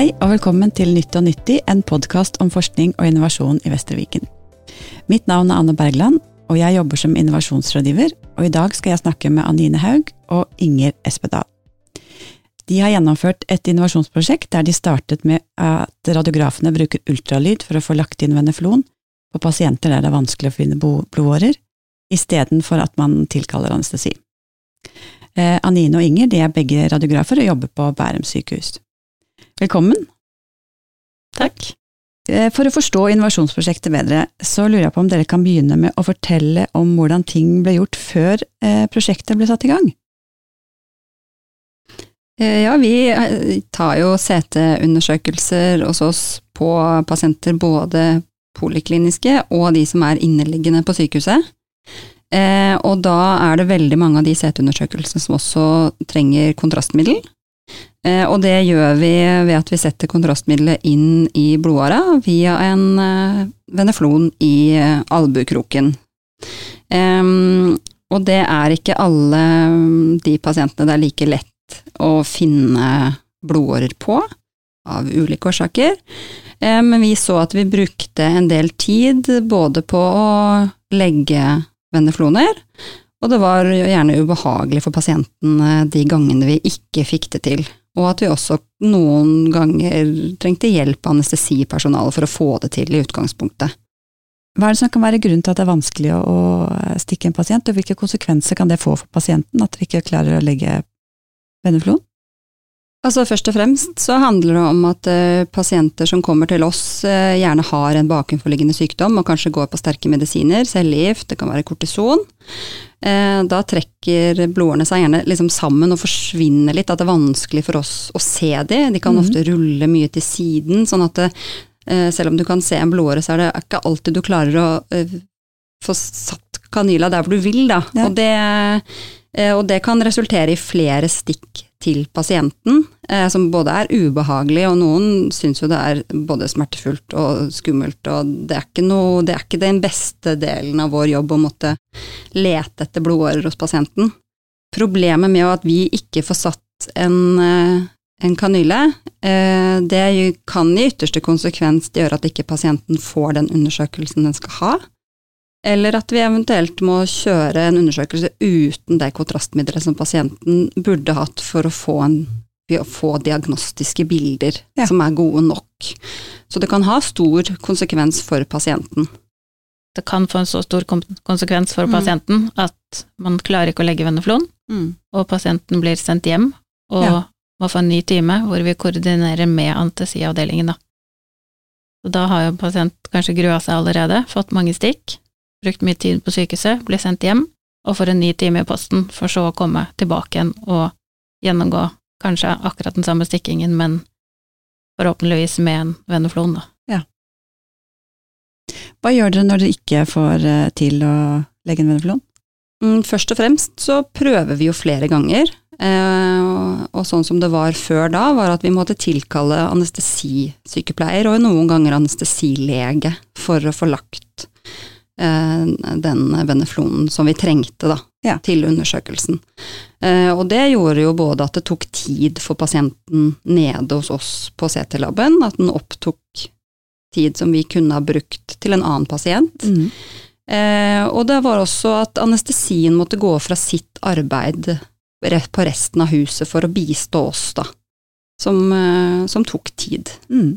Hei og velkommen til Nytt og nyttig, en podkast om forskning og innovasjon i Vestre Viken. Mitt navn er Anne Bergland, og jeg jobber som innovasjonsrådgiver, og i dag skal jeg snakke med Anine Haug og Inger Espedal. De har gjennomført et innovasjonsprosjekt der de startet med at radiografene bruker ultralyd for å få lagt inn veneflon på pasienter der det er vanskelig å finne blodårer, istedenfor at man tilkaller anestesi. Eh, Anine og Inger de er begge radiografer og jobber på Bærum sykehus. Velkommen. Takk. Eh, for å forstå innovasjonsprosjektet bedre, så lurer jeg på om dere kan begynne med å fortelle om hvordan ting ble gjort før eh, prosjektet ble satt i gang? Eh, ja, vi tar jo CT-undersøkelser hos oss på pasienter, både polikliniske og de som er inneliggende på sykehuset. Og da er det veldig mange av de CT-undersøkelsene som også trenger kontrastmiddel. Eh, og det gjør vi ved at vi setter kontrastmiddelet inn i blodåra via en eh, veneflon i eh, albuekroken. Og det er ikke alle de pasientene det er like lett å finne blodårer på, av ulike årsaker. Men vi så at vi brukte en del tid både på å legge venefloner, og det var gjerne ubehagelig for pasienten de gangene vi ikke fikk det til og at vi også noen ganger trengte hjelp av anestesipersonalet for å få det til i utgangspunktet. Hva er det som kan være grunnen til at det er vanskelig å stikke en pasient, og hvilke konsekvenser kan det få for pasienten at dere ikke klarer å legge veneflon? Altså Først og fremst så handler det om at uh, pasienter som kommer til oss, uh, gjerne har en bakenforliggende sykdom og kanskje går på sterke medisiner, cellegift, det kan være kortison. Uh, da trekker blodårene seg gjerne liksom sammen og forsvinner litt, at det er vanskelig for oss å se de. De kan mm. ofte rulle mye til siden, sånn at det, selv om du kan se en blodåre, så er det ikke alltid du klarer å få satt kanyla der hvor du vil, da. Ja. Og, det, og det kan resultere i flere stikk til pasienten, eh, som både er ubehagelig, og noen syns jo det er både smertefullt og skummelt, og det er, ikke noe, det er ikke den beste delen av vår jobb å måtte lete etter blodårer hos pasienten. Problemet med at vi ikke får satt en, eh, en kanyle, eh, det kan i ytterste konsekvens gjøre at ikke pasienten får den undersøkelsen den skal ha. Eller at vi eventuelt må kjøre en undersøkelse uten det kontrastmiddelet som pasienten burde hatt for å få, en, å få diagnostiske bilder ja. som er gode nok. Så det kan ha stor konsekvens for pasienten. Det kan få en så stor konsekvens for mm. pasienten at man klarer ikke å legge veneflon, mm. og pasienten blir sendt hjem og ja. må få en ny time hvor vi koordinerer med anestesiavdelingen. Da. Så da har jo pasient kanskje grua seg allerede, fått mange stikk, brukt mye tid på sykehuset, blir sendt hjem og får en ny time i posten, for så å komme tilbake igjen og gjennomgå kanskje akkurat den samme stikkingen, men forhåpentligvis med en veneflon, da. Ja. Hva gjør dere når dere ikke får eh, til å legge en veneflon? Mm, først og fremst så prøver vi jo flere ganger, eh, og sånn som det var før da, var at vi måtte tilkalle anestesisykepleier og noen ganger anestesilege for å få lagt den veneflonen som vi trengte da, ja. til undersøkelsen. Eh, og det gjorde jo både at det tok tid for pasienten nede hos oss på CT-laben, at den opptok tid som vi kunne ha brukt til en annen pasient. Mm. Eh, og det var også at anestesien måtte gå fra sitt arbeid på resten av huset for å bistå oss, da. Som, som tok tid. Mm.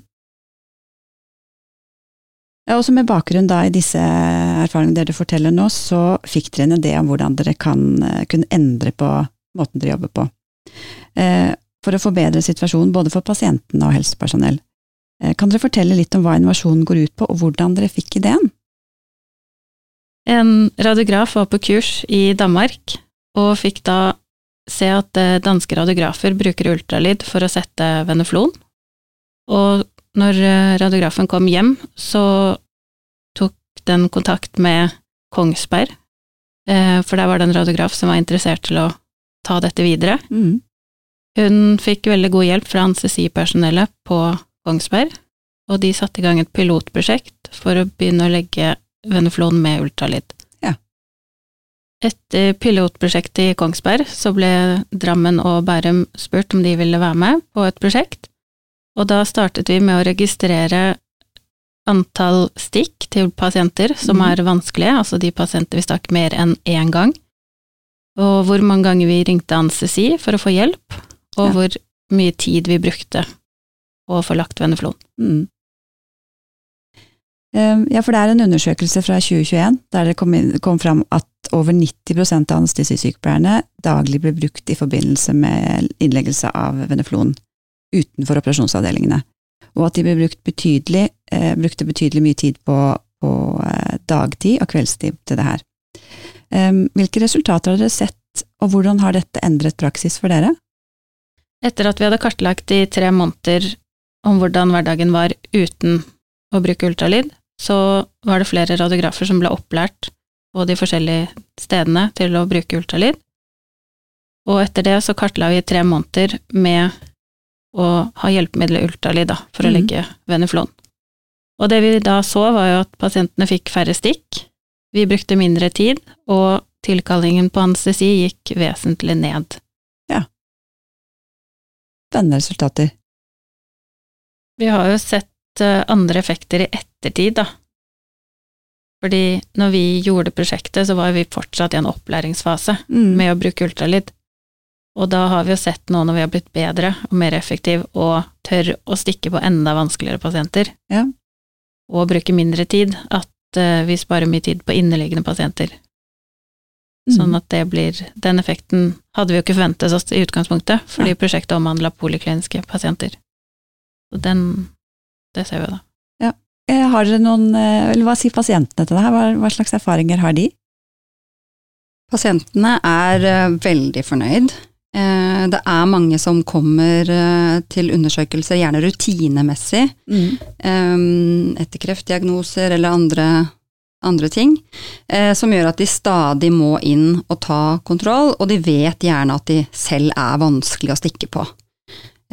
Også med bakgrunn da i disse erfaringene dere forteller nå, så fikk dere en idé om hvordan dere kan eh, kunne endre på måten dere jobber på, eh, for å forbedre situasjonen både for pasientene og helsepersonell. Eh, kan dere fortelle litt om hva innovasjonen går ut på, og hvordan dere fikk ideen? En radiograf var på kurs i Danmark, og fikk da se at danske radiografer bruker ultralyd for å sette veneflon, og når eh, radiografen kom hjem, så tok den kontakt med Kongsberg, eh, for der var det en radiograf som var interessert til å ta dette videre. Mm. Hun fikk veldig god hjelp fra anestesipersonellet på Kongsberg, og de satte i gang et pilotprosjekt for å begynne å legge veneflon med ultralyd. Ja. Etter pilotprosjektet i Kongsberg så ble Drammen og Bærum spurt om de ville være med på et prosjekt, Og da startet vi med å registrere antall stikk til pasienter som mm. er vanskelige, altså de pasienter vi stakk mer enn én gang, og hvor mange ganger vi ringte anestesi for å få hjelp, og Ja. hvor mye tid vi brukte på å få lagt veneflon. Mm. Eh, Ja, for det er en undersøkelse fra 2021 der det kom, inn, kom fram at over 90% av anestesisykepleierne daglig ble brukt i forbindelse med innleggelse av veneflon utenfor operasjonsavdelingene, og at de ble brukt betydelig, eh, brukte betydelig mye tid på, på eh, dagtid og kveldstid til det her. Eh, hvilke resultater har dere sett, og hvordan har dette endret praksis for dere? Etter at vi hadde kartlagt i tre måneder om hvordan hverdagen var uten å bruke ultralyd, så var det flere radiografer som ble opplært på de forskjellige stedene til å bruke ultralyd. Og etter det så kartla vi i tre måneder med å ha hjelpemiddelet ultralyd da, for å Mhm. legge veneflon. Og det vi da så, var jo at pasientene fikk færre stikk, vi brukte mindre tid, og tilkallingen på anestesi gikk vesentlig ned. Ja. Spennende resultater. Vi har jo sett eh, andre effekter i ettertid, da. Fordi når vi gjorde prosjektet, så var vi fortsatt i en opplæringsfase Mm. med å bruke ultralyd. Og da har vi jo sett nå når vi har blitt bedre og mer effektiv og tør å stikke på enda vanskeligere pasienter, Ja. og bruke mindre tid, at uh, vi sparer mye tid på inneliggende pasienter. Mm. Sånn at det blir Den effekten hadde vi jo ikke forventet oss i utgangspunktet, fordi ja. prosjektet omhandla polikliniske pasienter. Så den Det ser vi jo da. Ja. Har dere noen, eh, eller hva sier pasientene til det her, hva, hva slags erfaringer har de? Pasientene er eh, veldig fornøyd. Eh, det er mange som kommer eh, til undersøkelser, gjerne rutinemessig, mm. etter kreftdiagnoser eller andre, andre ting, eh, som gjør at de stadig må inn og ta kontroll, og de vet gjerne at de selv er vanskelig å stikke på.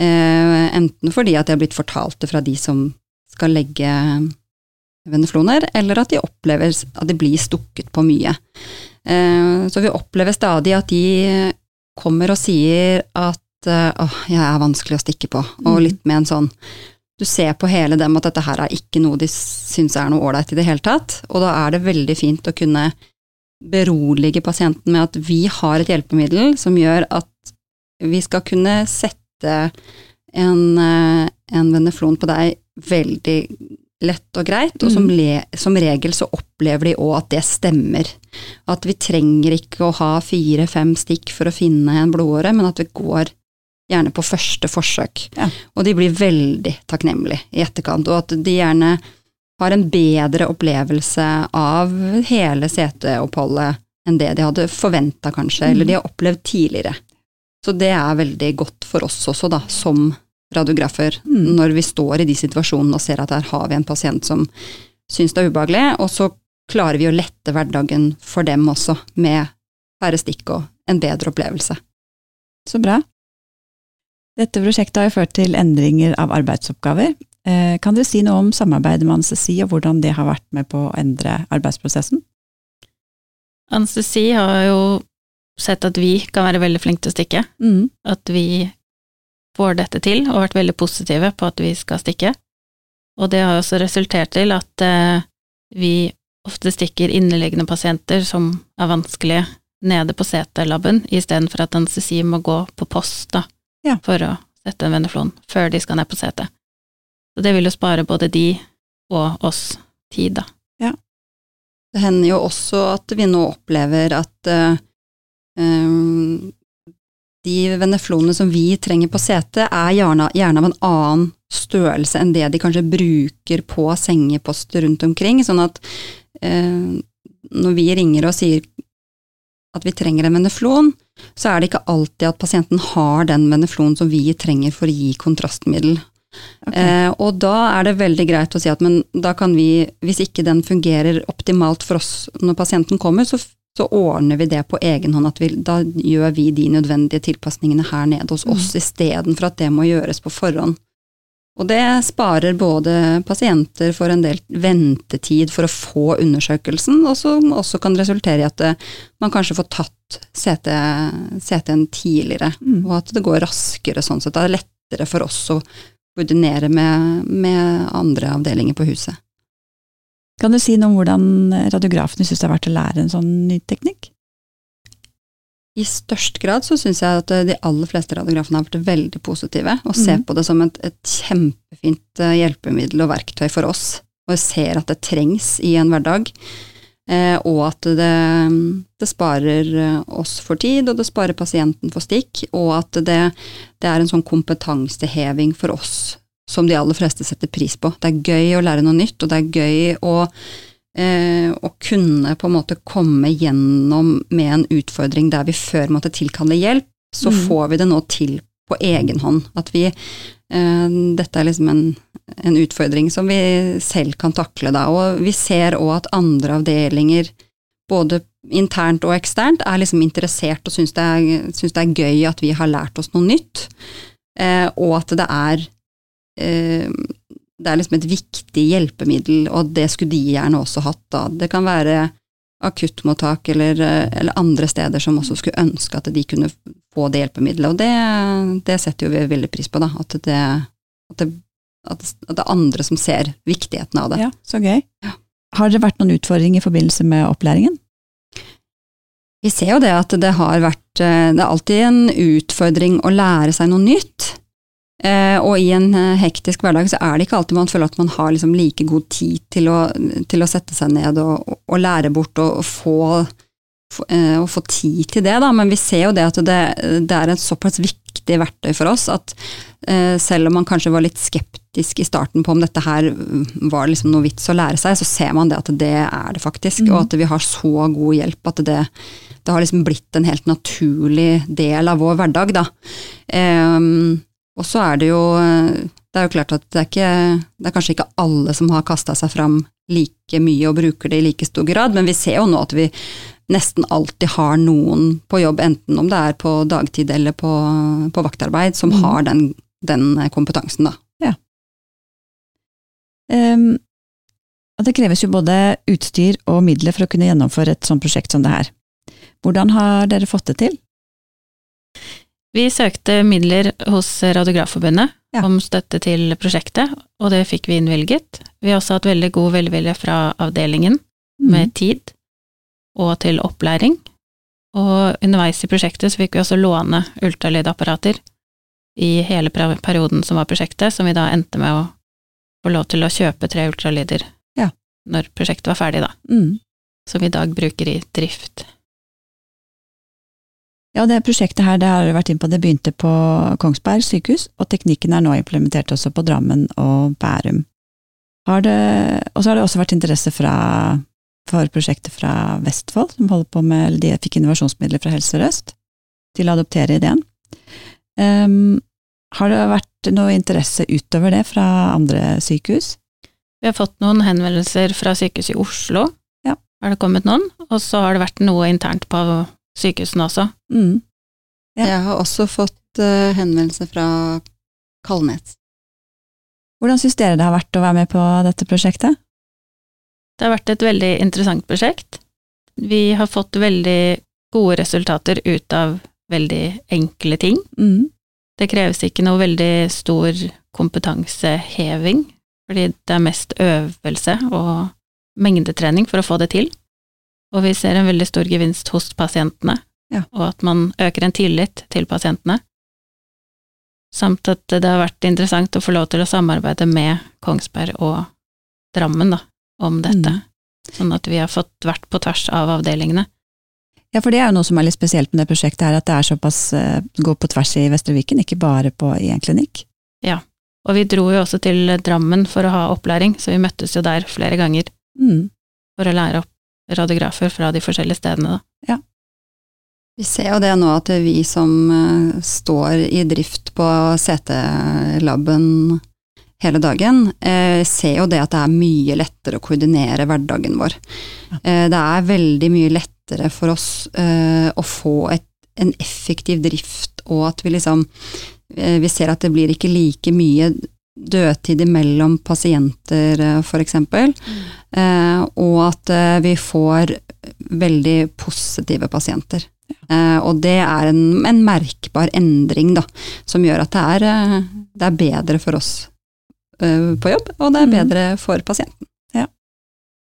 Eh, enten fordi at de har blitt fortalt det fra de som skal legge venefloner, eller at de opplever at de blir stukket på mye. Eh, Så vi opplever stadig at de kommer og sier at eh, åh, jeg er vanskelig å stikke på, og Mm. litt med en sånn Du ser på hele dem at dette her er ikke noe de syns er noe ålreit i det hele tatt, og da er det veldig fint å kunne berolige pasienten med at vi har et hjelpemiddel som gjør at vi skal kunne sette en, eh, en veneflon på deg veldig lett og greit, og som, Mm. le, som regel så opplever de òg at det stemmer. At vi trenger ikke å ha fire-fem stikk for å finne en blodåre, men at vi går gjerne på første forsøk. Ja. Og de blir veldig takknemlige i etterkant, og at de gjerne har en bedre opplevelse av hele CT-oppholdet enn det de hadde forventa, kanskje, Mm. eller de har opplevd tidligere. Så det er veldig godt for oss også, da, som radiografer, Mm. når vi står i de situasjonene og ser at her har vi en pasient som syns det er ubehagelig, og så klarer vi å lette hverdagen for dem også, med færre stikk og en bedre opplevelse. Så bra. Dette prosjektet har jo ført til endringer av arbeidsoppgaver. Eh, Kan dere si noe om samarbeidet med anestesi, og hvordan det har vært med på å endre arbeidsprosessen? Anestesi har jo sett at vi kan være veldig flinke til å stikke, Mm. at vi får dette til, og vært veldig positive på at vi skal stikke. Og det har også resultert til at eh, vi ofte stikker inneliggende pasienter som er vanskelige, nede på CT-laben, istedenfor at anestesi må gå på post da, Ja. for å sette en veneflon før de skal ned på CT. Så det vil jo spare både de og oss tid, da. Ja. Det hender jo også at vi nå opplever at eh, em, de veneflonene som vi trenger på setet, er gjerne, gjerne av en annen størrelse enn det de kanskje bruker på sengeposter rundt omkring, sånn at eh, når vi ringer og sier at vi trenger en veneflon, så er det ikke alltid at pasienten har den veneflonen som vi trenger for å gi kontrastmiddel. Okay. Eh, og da er det veldig greit å si at men da kan vi, hvis ikke den fungerer optimalt for oss når pasienten kommer, så, så ordner vi det på egen hånd. At vi, da gjør vi de nødvendige tilpasningene her nede hos oss, istedenfor at det må gjøres på forhånd. Og det sparer både pasienter for en del ventetid for å få undersøkelsen, og som også kan resultere i at det, man kanskje får tatt CT CT-en tidligere, Mm. og at det går raskere sånn sett. Det er lettere for oss å koordinere med, med andre avdelinger på huset. Kan du si noe om hvordan radiografene syns det har vært å lære en sånn ny teknikk? I størst grad så syns jeg at de aller fleste radiografene har vært veldig positive, og ser mm. på det som et, et kjempefint eh, hjelpemiddel og verktøy for oss, og ser at det trengs i en hverdag. Eh, og at det, det sparer eh, oss for tid, og det sparer pasienten for stikk, og at det, det er en sånn kompetanseheving for oss som de aller fleste setter pris på. Det er gøy å lære noe nytt, og det er gøy å eh, å kunne på en måte komme gjennom med en utfordring der vi før måtte tilkalle hjelp, så Mm. får vi det nå til på egen hånd. At vi eh, Dette er liksom en, en utfordring som vi selv kan takle, da. Og vi ser òg at andre avdelinger, både internt og eksternt, er liksom interessert og syns det, er- syns det er gøy at vi har lært oss noe nytt, eh, og at det er det er liksom et viktig hjelpemiddel, og det skulle de gjerne også hatt da. Det kan være akuttmottak eller, eller andre steder som også skulle ønske at de kunne få det hjelpemiddelet, og det, det setter jo vi veldig pris på, da. At det, at det, at det, er andre som ser viktigheten av det. Ja, så gøy. Ja. Har det vært noen utfordringer i forbindelse med opplæringen? Vi ser jo det at det har vært eh, Det er alltid en utfordring å lære seg noe nytt. Eh, og i en eh, hektisk hverdag så er det ikke alltid man føler at man har liksom like god tid til å, til å sette seg ned og, og, lære bort og, og få, få, eh, og få tid til det, da. Men vi ser jo det at det, det er et såpass viktig verktøy for oss at selv om man kanskje var litt skeptisk i starten på om dette her var liksom noe vits å lære seg, så ser man det at det er det faktisk, mm. og at vi har så god hjelp at det, det har liksom blitt en helt naturlig del av vår hverdag, da. Ehm, og så er det jo Det er jo klart at det er ikke Det er kanskje ikke alle som har kasta seg fram like mye og bruker det i like stor grad, men vi ser jo nå at vi nesten alltid har noen på jobb, enten om det er på dagtid eller på, på vaktarbeid, som Mhm. har den, den kompetansen, da. Um, det kreves jo både utstyr og midler for å kunne gjennomføre et sånt prosjekt som det her. Hvordan har dere fått det til? Vi søkte midler hos Radiografforbundet Ja. om støtte til prosjektet, og det fikk vi innvilget. Vi har også hatt veldig god velvilje fra avdelingen Mm. med tid og til opplæring. Og underveis i prosjektet så fikk vi også låne ultralydapparater i hele perioden som var prosjektet, som vi da endte med å få lov til å kjøpe tre ultralyder Ja. når prosjektet var ferdig, da. Mm. Som vi i dag bruker i drift. Ja, det prosjektet her, det har dere vært inn på, det begynte på Kongsberg sykehus, og teknikken er nå implementert også på Drammen og Bærum. Har det, og så har det også vært interesse fra, for prosjektet fra Vestfold, som holder på med, de fikk innovasjonsmidler fra Helse Sør-Øst til å adoptere ideen. Um, har det vært noe interesse utover det fra andre sykehus? Vi har fått noen henvendelser fra sykehuset i Oslo, Ja. har det kommet noen, og så har det vært noe internt på sykehusene også. Mm. Ja. Jeg har også fått uh, henvendelse fra Kalnes. Hvordan syns dere det har vært å være med på dette prosjektet? Det har vært et veldig interessant prosjekt. Vi har fått veldig gode resultater ut av veldig enkle ting. Mm. Det kreves ikke noe veldig stor kompetanseheving, fordi det er mest øvelse og mengdetrening for å få det til. Og vi ser en veldig stor gevinst hos pasientene, Ja. og at man øker en tillit til pasientene. Samt at det har vært interessant å få lov til å samarbeide med Kongsberg og Drammen da, om dette, sånn at vi har fått vært på tvers av avdelingene. Ja, for det er jo noe som er litt spesielt med det prosjektet her, at det er såpass uh, går på tvers i Vestre Viken, ikke bare på, i en klinikk. Ja, Og vi dro jo også til Drammen for å ha opplæring, så vi møttes jo der flere ganger Mm. for å lære opp radiografer fra de forskjellige stedene. Da. Vi ser jo det nå at vi som eh, står i drift på CT-laben hele dagen, eh, ser jo det at det er mye lettere å koordinere hverdagen vår. Ja. Eh, det er veldig mye lettere for oss eh, å få et, en effektiv drift, og at vi liksom eh, Vi ser at det blir ikke like mye dødtid imellom pasienter, f.eks. for eksempel. Eh, og at eh, vi får veldig positive pasienter. Eh, og det er en, en, merkbar endring da, som gjør at det er, eh, det er bedre for oss på jobb, og det er mm. bedre for pasienten. Ja.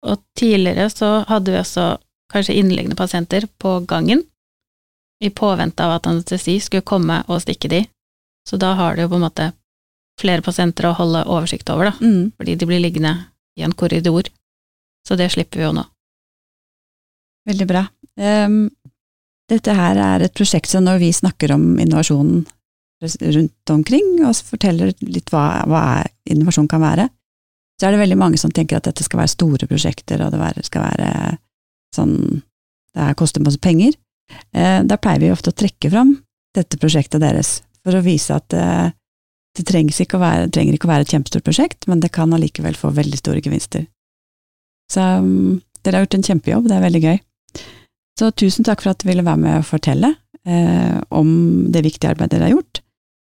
Og tidligere så hadde vi også kanskje innliggende pasienter på gangen, i påvente av at anestesi skulle komme og stikke de. Så da har du jo på en måte flere pasienter å holde oversikt over, da, mm. fordi de blir liggende i en korridor. Så det slipper vi jo nå. Veldig bra. Um, dette her er et prosjekt som når vi snakker om innovasjonen rundt omkring, og forteller litt hva, hva innovasjon kan være, så er det veldig mange som tenker at dette skal være store prosjekter, og det skal være sånn Det koster masse penger. Uh, da pleier vi ofte å trekke fram dette prosjektet deres, for å vise at uh, det ikke være, trenger ikke å være et kjempestort prosjekt, men det kan allikevel få veldig store gevinster. Så um, dere har gjort en kjempejobb, det er veldig gøy. Så tusen takk for at du ville være med og fortelle eh, om det viktige arbeidet dere har gjort,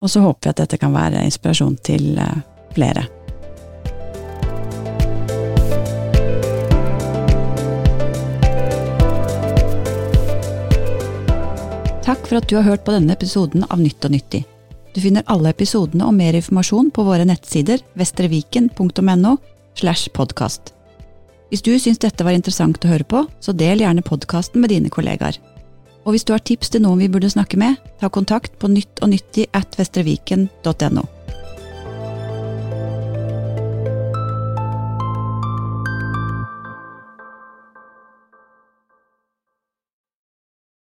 og så håper vi at dette kan være inspirasjon til eh, flere. Takk for at du har hørt på denne episoden av Nytt og nyttig. Du finner alle episodene og mer informasjon på våre nettsider vestreviken.no slash podkast. Hvis du syns dette var interessant å høre på, så del gjerne podkasten med dine kollegaer. Og hvis du har tips til noen vi burde snakke med, ta kontakt på nytt og nyttig at vestreviken.no.